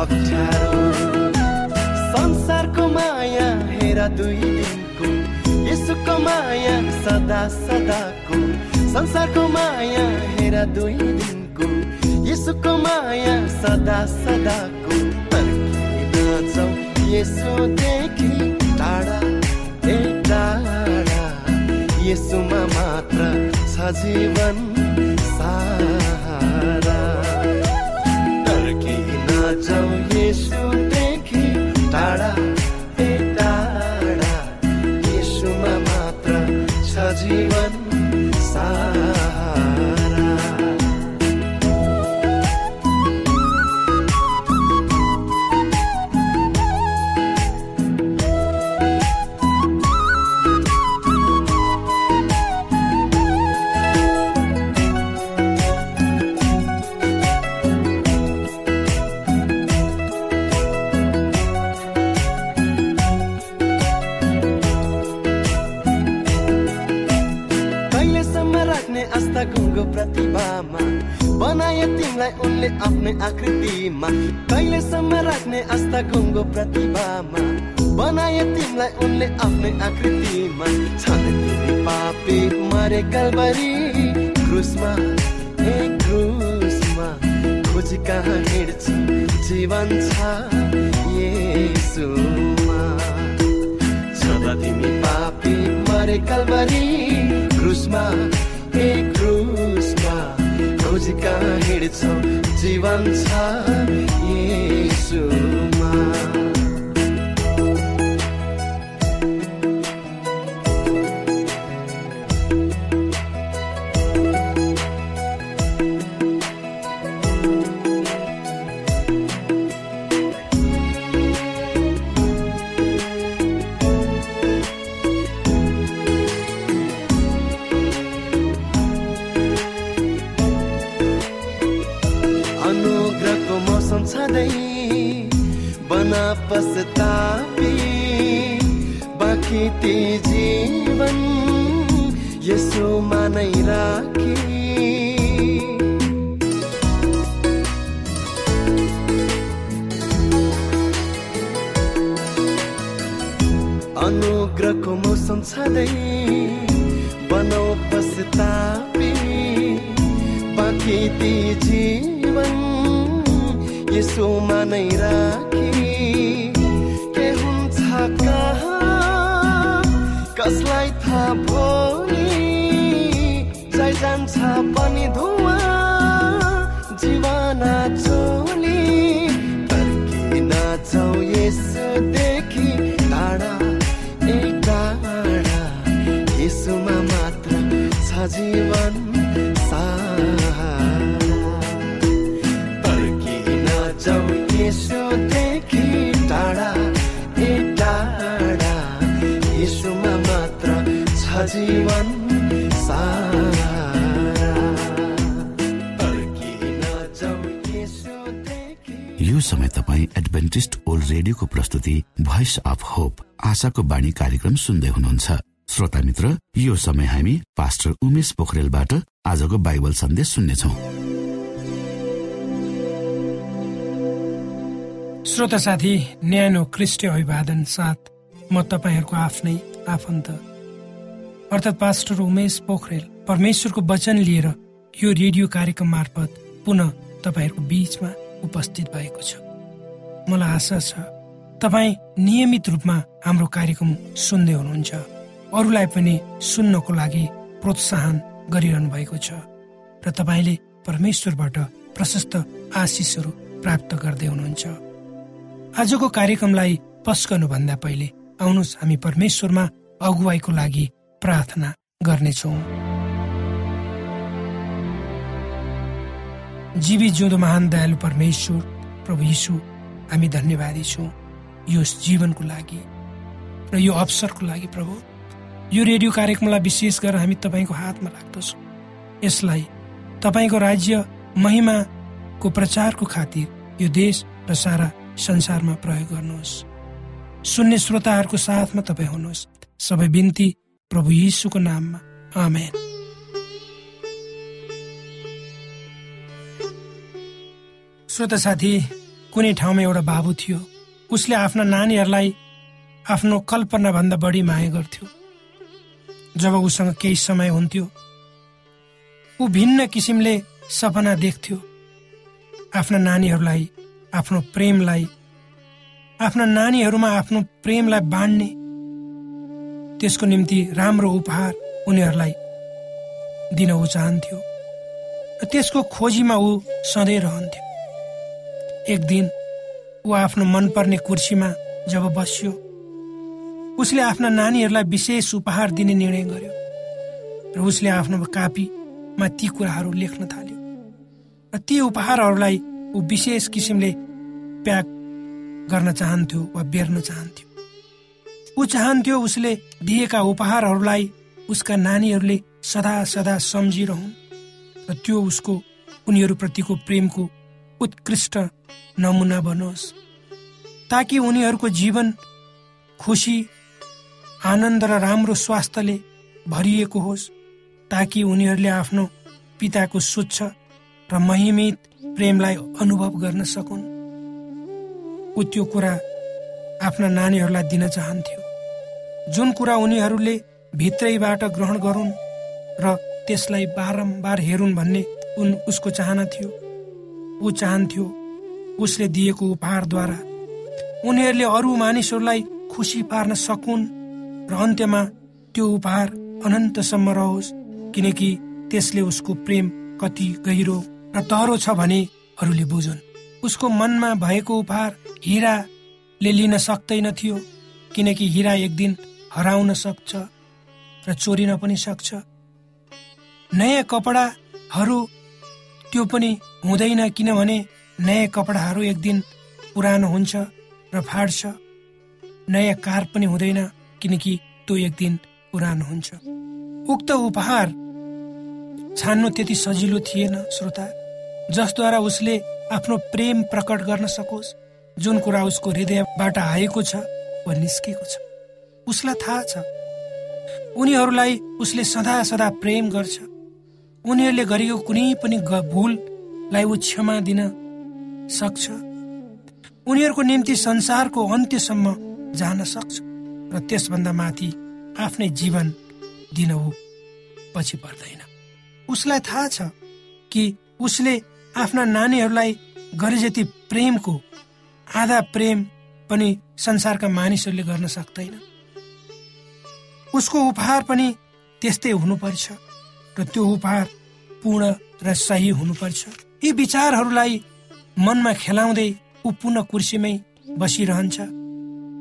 अप्ठ्यारो। संसारको माया हेर दुई दिनको। यसुको माया सदा सदाको। संसारको माया हेर दुई दिनको। यसुको माया सदा सदाको। जाउँ यसोदेखि टाढा ए टाढा। यसुमा मात्र छ जीवन जीवन। प्रतिभामा। बनाए तिमीलाई उनले आफ्नै आकृतिमा। छन् तिमी पापी मरे कलबरी क्रुसमा ए क्रुसमा खोजी कहाँ हिँड्छु। जीवन छ येसुमा। सदा तिमी पापी मरे कलबरी क्रुसमा ए क्रुसमा खोजी कहाँ हिँड्छौ। जीवन छ चिसोमा नै राखी। के हुन्छ कहाँ? कसलाई थाहा भोलि? चाहिँ जान्छ पनि धुवा जीवाना चोली। तर्किन छौ यसदेखि टाढा ए टाढा यसोमा मात्र छ जीवन। जीवन यो समय तपाईँ एडभेन्टिस्ट ओल्ड रेडियोको प्रस्तुति भोइस अफ होप आशाको बाणी कार्यक्रम सुन्दै हुनुहुन्छ। श्रोता मित्र यो समय हामी पास्टर उमेश पोखरेलबाट आजको बाइबल सन्देश सुन्नेछौ। श्रोता साथी न्यानो क्रिस्टी अभिवादन साथ म तपाईँहरूको आफ्नै आफन्त अर्थात् पास्टर उमेश पोखरेल परमेश्वरको वचन लिएर यो रेडियो कार्यक्रम मार्फत पुनः तपाईँहरूको बीचमा उपस्थित भएको छ। मलाई आशा छ तपाईँ नियमित रूपमा हाम्रो कार्यक्रम सुन्दै हुनुहुन्छ। अरूलाई पनि सुन्नको लागि प्रोत्साहन गरिरहनु भएको छ र तपाईँले परमेश्वरबाट प्रशस्त आशिषहरू प्राप्त गर्दै हुनुहुन्छ। आजको कार्यक्रमलाई पस गर्नुभन्दा पहिले आउनुहोस् हामी परमेश्वरमा अगुवाईको लागि प्रार्थना गर्नेछौँ। जीवी जिउँदो महान दयालु परमेश्वर प्रभु यीशु हामी धन्यवादी छौँ यो जीवनको लागि र यो अवसरको लागि प्रभु। यो रेडियो कार्यक्रमलाई विशेष गरेर हामी तपाईँको हातमा राख्दछौँ। यसलाई तपाईँको राज्य महिमाको प्रचारको खातिर यो देश र सारा संसारमा प्रयोग गर्नुहोस्। सुन्ने श्रोताहरूको साथमा तपाईँ हुनुहोस्। सबै बिन्ती प्रभु यीशुको नाममा। आमेन। श्रोता साथी कुनै ठाउँमा एउटा बाबु थियो उसले आफ्ना नानीहरूलाई आफ्नो कल्पनाभन्दा बढी माया गर्थ्यो। जब उसँग केही समय हुन्थ्यो ऊ भिन्न किसिमले सपना देख्थ्यो। आफ्ना नानीहरूलाई आफ्नो प्रेमलाई आफ्ना नानीहरूमा आफ्नो प्रेमलाई बाँड्ने त्यसको निम्ति राम्रो उपहार उनीहरूलाई दिन ऊ चाहन्थ्यो र त्यसको खोजीमा ऊ सधैँ रहन्थ्यो। एक दिन ऊ आफ्नो मनपर्ने कुर्सीमा जब बस्यो उसले आफ्ना नानीहरूलाई विशेष उपहार दिने निर्णय गर्यो र उसले आफ्नो कापीमा ती कुराहरू लेख्न थाल्यो र ती उपहारहरूलाई ऊ विशेष किसिमले प्याक गर्न चाहन्थ्यो वा बेर्न चाहन्थ्यो। ऊ चाहन्थ्यो उसले दिएका उपहारहरूलाई उसका नानीहरूले सदा सदा सम्झिरहन्। र त्यो उसको उनीहरूप्रतिको प्रेमको उत्कृष्ट नमुना बनोस्। ताकि उनीहरूको जीवन खुसी आनन्द र राम्रो स्वास्थ्यले भरिएको होस्। ताकि उनीहरूले आफ्नो पिताको स्वच्छ र महिमित प्रेमलाई अनुभव गर्न सकुन्। ऊ त्यो कुरा आफ्ना नानीहरूलाई दिन चाहन्थ्यो। जुन कुरा उनीहरूले भित्रैबाट ग्रहण गरून् र त्यसलाई बारम्बार हेरुन् भन्ने उन उसको चाहना थियो ऊ चाहन्थ्यो उसले दिएको उपहारद्वारा। उनीहरूले अरू मानिसहरूलाई खुसी पार्न सकुन् र अन्त्यमा त्यो उपहार अनन्तसम्म रहोस् किनकि त्यसले उसको प्रेम कति गहिरो र तहरो छ भने अरूले बुझुन्। उसको मनमा भएको उपहार हिराले लिन सक्दैन थियो किनकि हिरा एक दिन हराउन सक्छ र चोरिन पनि सक्छ। नयाँ कपडाहरू त्यो पनि हुँदैन किनभने नयाँ कपडाहरू एक दिन पुरानो हुन्छ र फाट्छ। नयाँ कार पनि हुँदैन किनकि त्यो एक दिन पुरानो हुन्छ। उक्त उपहार छान्नु त्यति सजिलो थिएन श्रोता। जसद्वारा उसले आफ्नो प्रेम प्रकट गर्न सकोस् जुन कुरा उसको हृदयबाट आएको छ वा निस्केको छ उसलाई थाहा छ। उनीहरूलाई उसले सदा सदा प्रेम गर्छ। उनीहरूले गरेको कुनै पनि भुललाई ऊ क्षमा दिन सक्छ। उनीहरूको निम्ति संसारको अन्त्यसम्म जान सक्छ र त्यसभन्दा माथि आफ्नै जीवन दिन ऊ पछि पर्दैन। उसलाई थाहा छ कि उसले आफ्ना नानीहरूलाई गरे जति प्रेमको आधा प्रेम पनि संसारका मानिसहरूले गर्न सक्दैन। उसको उपहार पनि त्यस्तै हुनुपर्छ र त्यो उपहार पूर्ण र सही हुनुपर्छ। यी विचारहरूलाई मनमा खेलाउँदै ऊ पुनः कुर्सीमै बसिरहन्छ।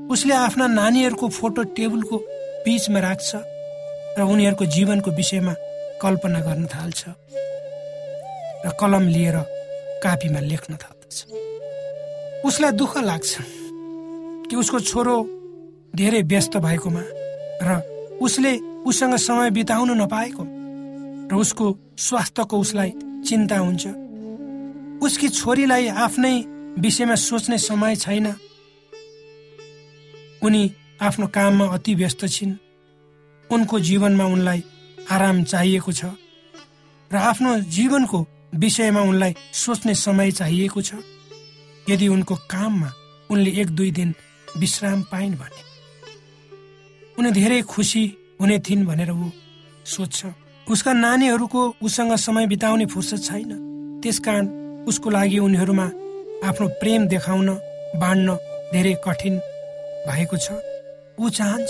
उसले आफ्ना नानीहरूको फोटो टेबलको बीचमा राख्छ र उनीहरूको जीवनको विषयमा कल्पना गर्न थाल्छ र कलम लिएर कापीमा लेख्न थाल्दछ। उसलाई दुःख लाग्छ कि उसको छोरो धेरै व्यस्त भएकोमा र उसले उसँग समय बिताउनु नपाएको र उसको स्वास्थ्यको उसलाई चिन्ता हुन्छ। उसकी छोरीलाई आफ्नै विषयमा सोच्ने समय छैन। उनी आफ्नो काममा अति व्यस्त छिन्। उनको जीवनमा उनलाई आराम चाहिएको छ र आफ्नो जीवनको विषयमा उनलाई सोच्ने समय चाहिएको छ। यदि उनको काममा उनले एक दुई दिन विश्राम पाइन् भने। उनी धेरै खुसी हुने थिइन् भनेर ऊ सोध्छ। उसका नानीहरूको उसँग समय बिताउने फुर्सद छैन। त्यसकारण उसको लागि उनीहरूमा आफ्नो प्रेम देखाउन बाँड्न धेरै कठिन भएको छ। ऊ चाहन्छ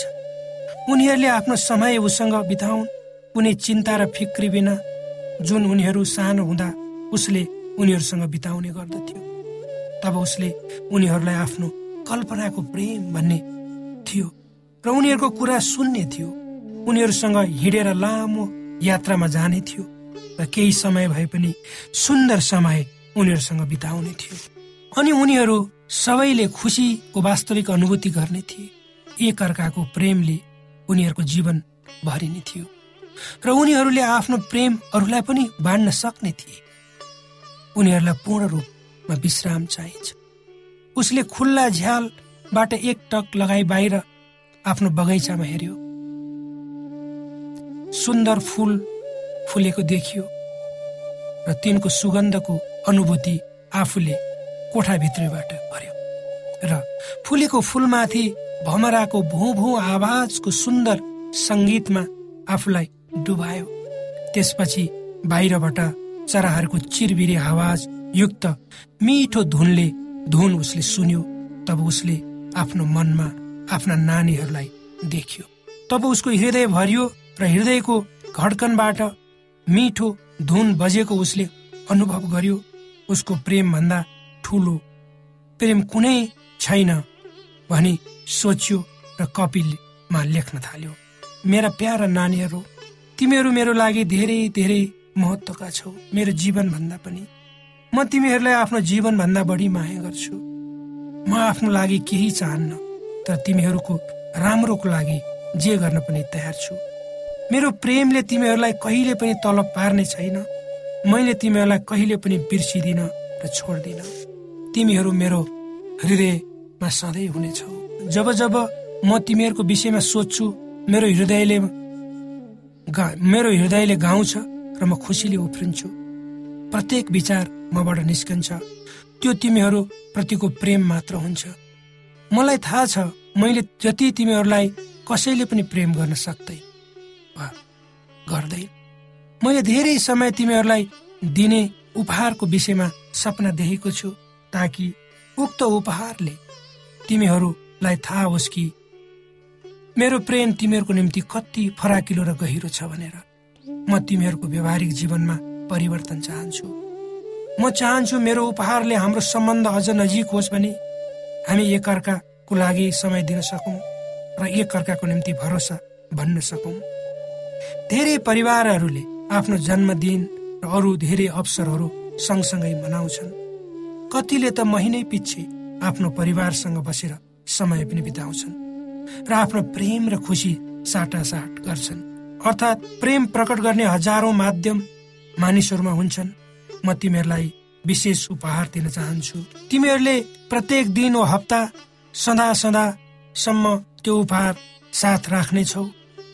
उनीहरूले आफ्नो समय उसँग बिताउन्। कुनै चिन्ता र फिक्री बिना जुन उनीहरू सानो हुँदा उसले उनीहरूसँग बिताउने गर्दथ्यो तब उसले उनीहरूलाई आफ्नो कल्पनाको प्रेम भन्ने थियो र उनीहरूको कुरा सुन्ने थियो। उनीहरूसँग हिँडेर लामो यात्रामा जाने थियो र केही समय भए पनि सुन्दर समय उनीहरूसँग बिताउने थियो। अनि उनीहरू सबैले खुसीको वास्तविक अनुभूति गर्ने थिए। एक अर्काको प्रेमले उनीहरूको जीवन भरिने थियो र उनीहरूले आफ्नो प्रेम अरूलाई पनि बाँड्न सक्ने थिए। उनीहरूलाई पूर्ण रूपमा विश्राम चाहिन्छ। उसले खुल्ला झ्यालबाट एक टक लगाई बाहिर आफ्नो बगैँचामा हेऱ्यो। सुन्दर फुल फुलेको देखियो र तिनको सुगन्धको अनुभूति आफूले कोठाभित्रबाट गर्यो र फुलेको फुलमाथि भमराको भू भू आवाजको सुन्दर सङ्गीतमा आफूलाई डुबायो। त्यसपछि बाहिरबाट चराहरूको चिरबिरे आवाज युक्त मिठो धुनले धुन उसले सुन्यो तब उसले आफ्नो मनमा आफ्ना नानीहरूलाई देख्यो। तब उसको हृदय भरियो र हृदयको घडकनबाट मिठो धुन बजेको उसले अनुभव गर्यो। उसको प्रेमभन्दा ठुलो प्रेम कुनै छैन भनी सोच्यो र कपिलमा लेख्न थाल्यो। मेरा प्यारा नानीहरू तिमीहरू मेरो लागि धेरै धेरै महत्वका छौ। मेरो जीवनभन्दा पनि म तिमीहरूलाई आफ्नो जीवनभन्दा बढी माया गर्छु। म आफ्नो लागि केही चाहन्न तर तिमीहरूको राम्रोको लागि जे गर्न पनि तयार छु। मेरो प्रेमले तिमीहरूलाई कहिले पनि तलब पार्ने छैन। मैले तिमीहरूलाई कहिले पनि बिर्सिदिन र छोड्दिन। तिमीहरू मेरो हृदयमा सधैँ हुनेछौ। जब जब म तिमीहरूको विषयमा सोध्छु मेरो हृदयले मेरो हृदयले गाउँछ र म खुसीले उफ्रिन्छु। प्रत्येक विचार मबाट निस्कन्छ। त्यो तिमीहरू प्रतिको प्रेम मात्र हुन्छ। मलाई थाहा छ मैले जति तिमीहरूलाई कसैले पनि प्रेम गर्न सक्दै गर्दै। मैले धेरै समय तिमीहरूलाई दिने उपहारको विषयमा सपना देखेको छु ताकि उक्त उपहारले तिमीहरूलाई थाहा होस् कि मेरो प्रेम तिमीहरूको निम्ति कति फराकिलो र गहिरो छ भनेर। म तिमीहरूको व्यवहारिक जीवनमा परिवर्तन चाहन्छु। म चाहन्छु मेरो उपहारले हाम्रो सम्बन्ध अझ नजिक होस् भने हामी एकअर्काको लागि समय दिन सकौँ र एकअर्काको निम्ति भरोसा भन्न सकौँ। धेरै परिवारहरूले आफ्नो जन्मदिन र अरू धेरै अवसरहरू सँगसँगै मनाउँछन्। कतिले त महिनै पछि आफ्नो परिवारसँग बसेर समय पनि बिताउँछन् र आफ्नो प्रेम र खुसी साटासाट गर्छन्। अर्थात् प्रेम प्रकट गर्ने हजारौं माध्यम मानिसहरूमा हुन्छन्। म तिमीहरूलाई विशेष उपहार दिन चाहन्छु। तिमीहरूले प्रत्येक दिन वा हप्ता सदा सदासम्म त्यो उपहार साथ राख्नेछौ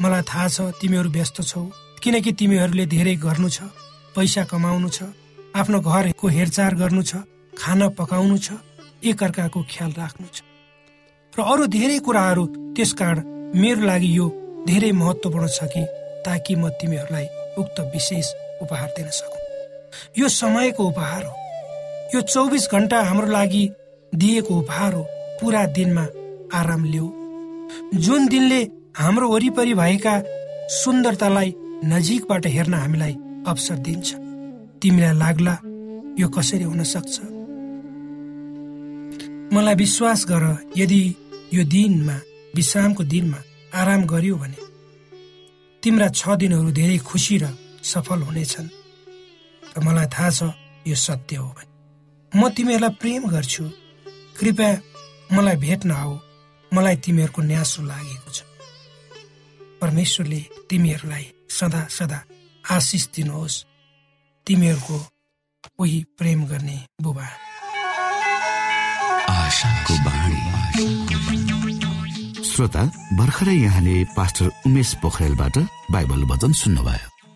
मलाई थाहा छ तिमीहरू व्यस्त छौ किनकि तिमीहरूले धेरै गर्नु छ पैसा कमाउनु छ आफ्नो घरको हेरचाह गर्नु छ खाना पकाउनु छ एकअर्काको ख्याल राख्नु छ। र अरू धेरै कुराहरू त्यसकारण मेरो लागि यो धेरै महत्वपूर्ण छ कि ताकि म तिमीहरूलाई उक्त विशेष उपहार दिन सकु। यो समयको उपहार हो। यो चौबिस घन्टा हाम्रो लागि दिएको उपहार हो। पुरा दिनमा आराम लिऊ जुन दिनले हाम्रो वरिपरि भएका सुन्दरतालाई नजिकबाट हेर्न हामीलाई अवसर दिन्छ तिमीलाई लाग्ला यो कसरी हुन सक्छ? मलाई विश्वास गर यदि यो दिनमा विश्रामको दिनमा आराम गरियो भने तिम्रा छ दिनहरू धेरै खुसी र सफल हुनेछन्। र मलाई थाहा छ यो सत्य हो भने। म तिमीहरूलाई प्रेम गर्छु। कृपया मलाई भेट्न आऊ मलाई तिमीहरूको न्यासो लागेको छ। परमेश्वरले तिमीहरूलाई सदा सदा आशिष दिनुहोस्। तिमीहरूको उही प्रेम गर्ने बुबा। श्रोता भर्खरै यहाँले पास्टर उमेश पोखरेलबाट बाइबल वचन सुन्नुभयो।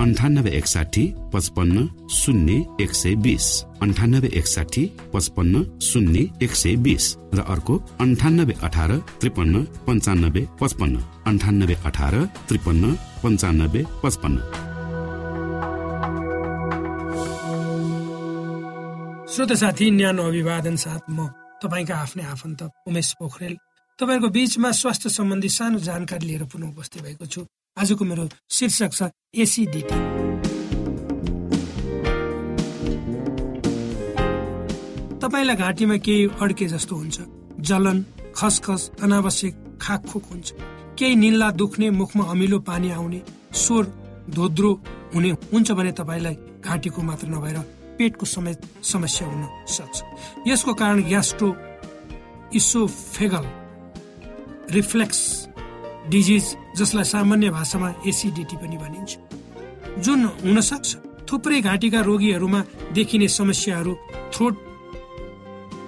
अन्ठानब्बे एकसाठी पचपन्न शून्य एक सय बिस। अन्ठानब्बे एकसाठी पचपन्न शून्य एक सय बिस। र अर्को अन्ठानब्बे अठार त्रिपन्न पन्चानब्बे पचपन्न। अन्ठानब्बे अठार त्रिपन्न पन्चानब्बे पचपन्न। श्रोता साथी न्यानो अभिवादन साथ म तपाईँका आफ्नै आफन्त उमेश पोखरेल। तपाईँहरूको बिचमा स्वास्थ्य सम्बन्धी सानो जानकारी लिएर पुनः उपस्थित भएको छु। आजको मेरो शीर्षक छ एसिडिटी तपाईँलाई घाँटीमा केही अड्के जस्तो हुन्छ। जलन खसखस अनावश्यक खाकखुक हुन्छ। केही निल्ला दुख्ने मुखमा अमिलो पानी आउने स्वर धोद्रो हुने हुन्छ भने तपाईँलाई घाँटीको मात्र नभएर पेटको समेत समस्या हुन सक्छ। यसको कारण ग्यास्ट्रो इसोफेगल रिफ्लेक्स डिजिज जसलाई सामान्य भाषामा एसिडिटी पनि भनिन्छ। जुन हुन सक्छ थुप्रै घाँटीका रोगीहरूमा देखिने समस्याहरू थ्रोट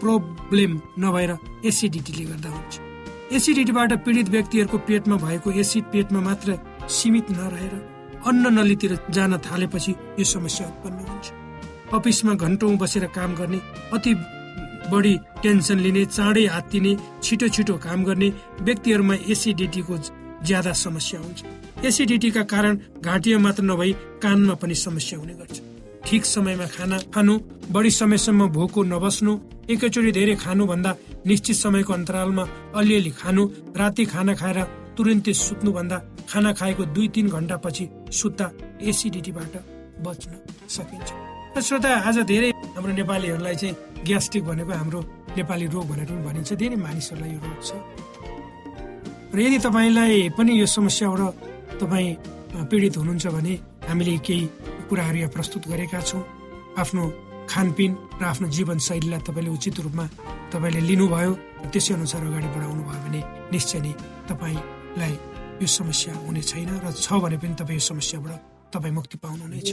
प्रब्लम नभएर एसिडिटीले गर्दा हुन्छ। एसिडिटीबाट पीडित व्यक्तिहरूको पेटमा भएको एसिड पेटमा मात्र सीमित नरहेर अन्न नलीतिर जान थालेपछि यो समस्या उत्पन्न हुन्छ। अफिसमा घन्टौँ बसेर काम गर्ने अति बढी टेन्सन लिने चाँडै आत्तिने छिटो छिटो काम गर्ने व्यक्तिहरूमा एसिडिटीको ज्यादा समस्या हुन्छ। एसिडिटीका कारण घाँटीमा मात्र नभई कानमा पनि समस्या हुने गर्छ। ठिक समयमा खाना खानु बढी समयसम्म भोको नबस्नु एकैचोटि धेरै खानुभन्दा निश्चित समयको अन्तरालमा अलिअलि खानु राति खाना खाएर तुरन्तै सुत्नुभन्दा खाना खाएको दुई तिन घन्टा पछि सुत्दा एसिडिटीबाट बच्न सकिन्छ। श्रोता आज धेरै हाम्रो नेपालीहरूलाई चाहिँ ग्यास्ट्रिक भनेको हाम्रो नेपाली रोग भनेर पनि भनिन्छ। धेरै मानिसहरूलाई यो रोग छ। र यदि तपाईँलाई पनि यो समस्याबाट तपाईँ पीडित हुनुहुन्छ भने हामीले केही कुराहरू यहाँ प्रस्तुत गरेका छौँ। आफ्नो खानपिन र आफ्नो जीवनशैलीलाई तपाईँले उचित रूपमा तपाईँले लिनुभयो त्यसै अनुसार अगाडि बढाउनु भयो भने निश्चय नै तपाईँलाई यो समस्या हुने छैन र छ भने पनि तपाईँ यो समस्याबाट तपाईँ मुक्ति पाउनुहुनेछ।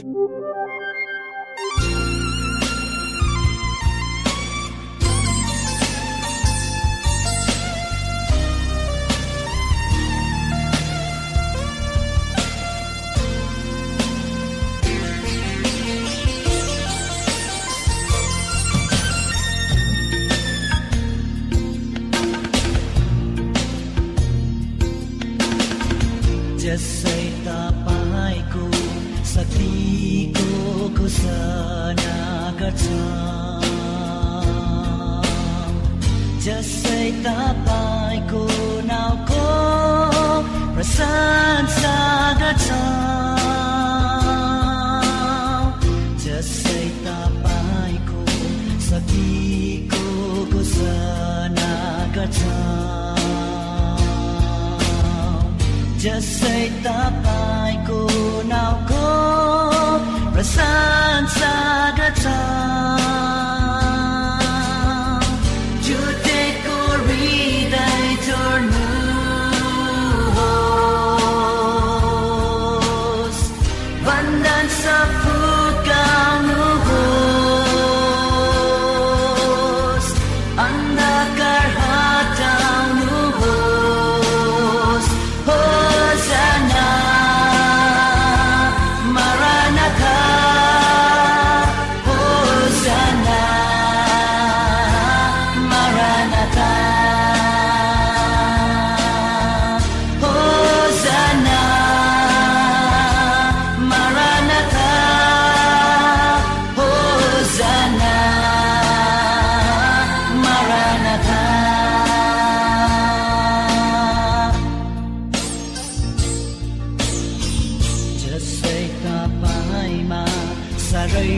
साह्रै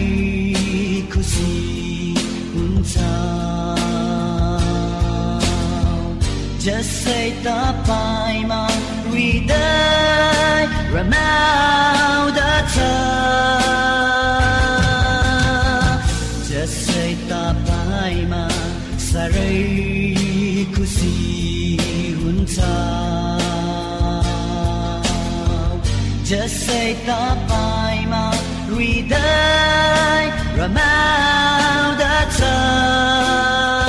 खुसी हुन्छ। जसै तपाईँमा हृदय रमाउँदछ। जसै तपाईँमा साह्रै खुसी हुन्छ। जसै तपाईँमा हृदय रमाउँदछ हर्षको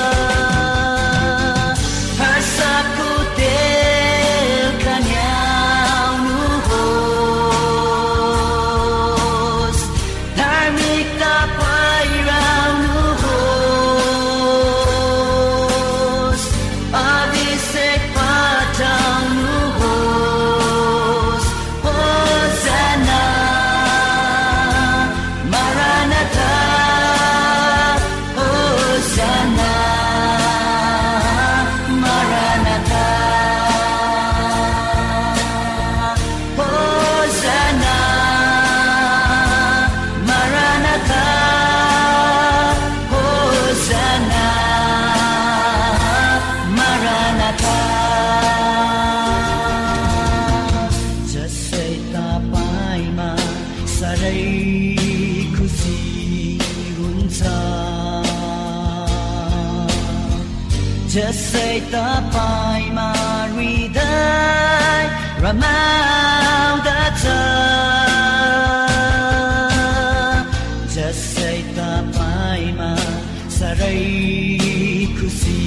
जसै तपाईँमा साह्रै खुसी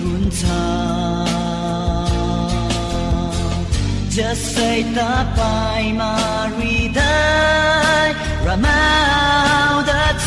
हुन्छ। जसै तपाईँमा हृदय रमाउँदछ।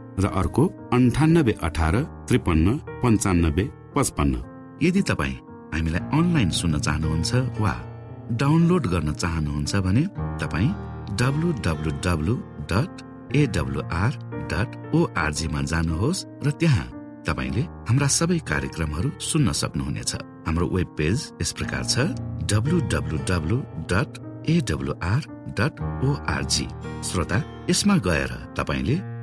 र अर्को अन्ठानब्बे अठार त्रिपन्न पन्चानब्बे पचपन्न। यदि तपाईँ हामीलाई अनलाइन सुन्न चाहनुहुन्छ वा डाउनलोड गर्न चाहनुहुन्छ भने तपाईँ W W W dot AWR dot ओआरजीमा जानुहोस् र त्यहाँ तपाईँले हाम्रा सबै कार्यक्रमहरू सुन्न सक्नुहुनेछ। हाम्रो वेब पेज यस प्रकार छ W W W dot AWR dot ORG श्रोता यसमा गएर तपाईँले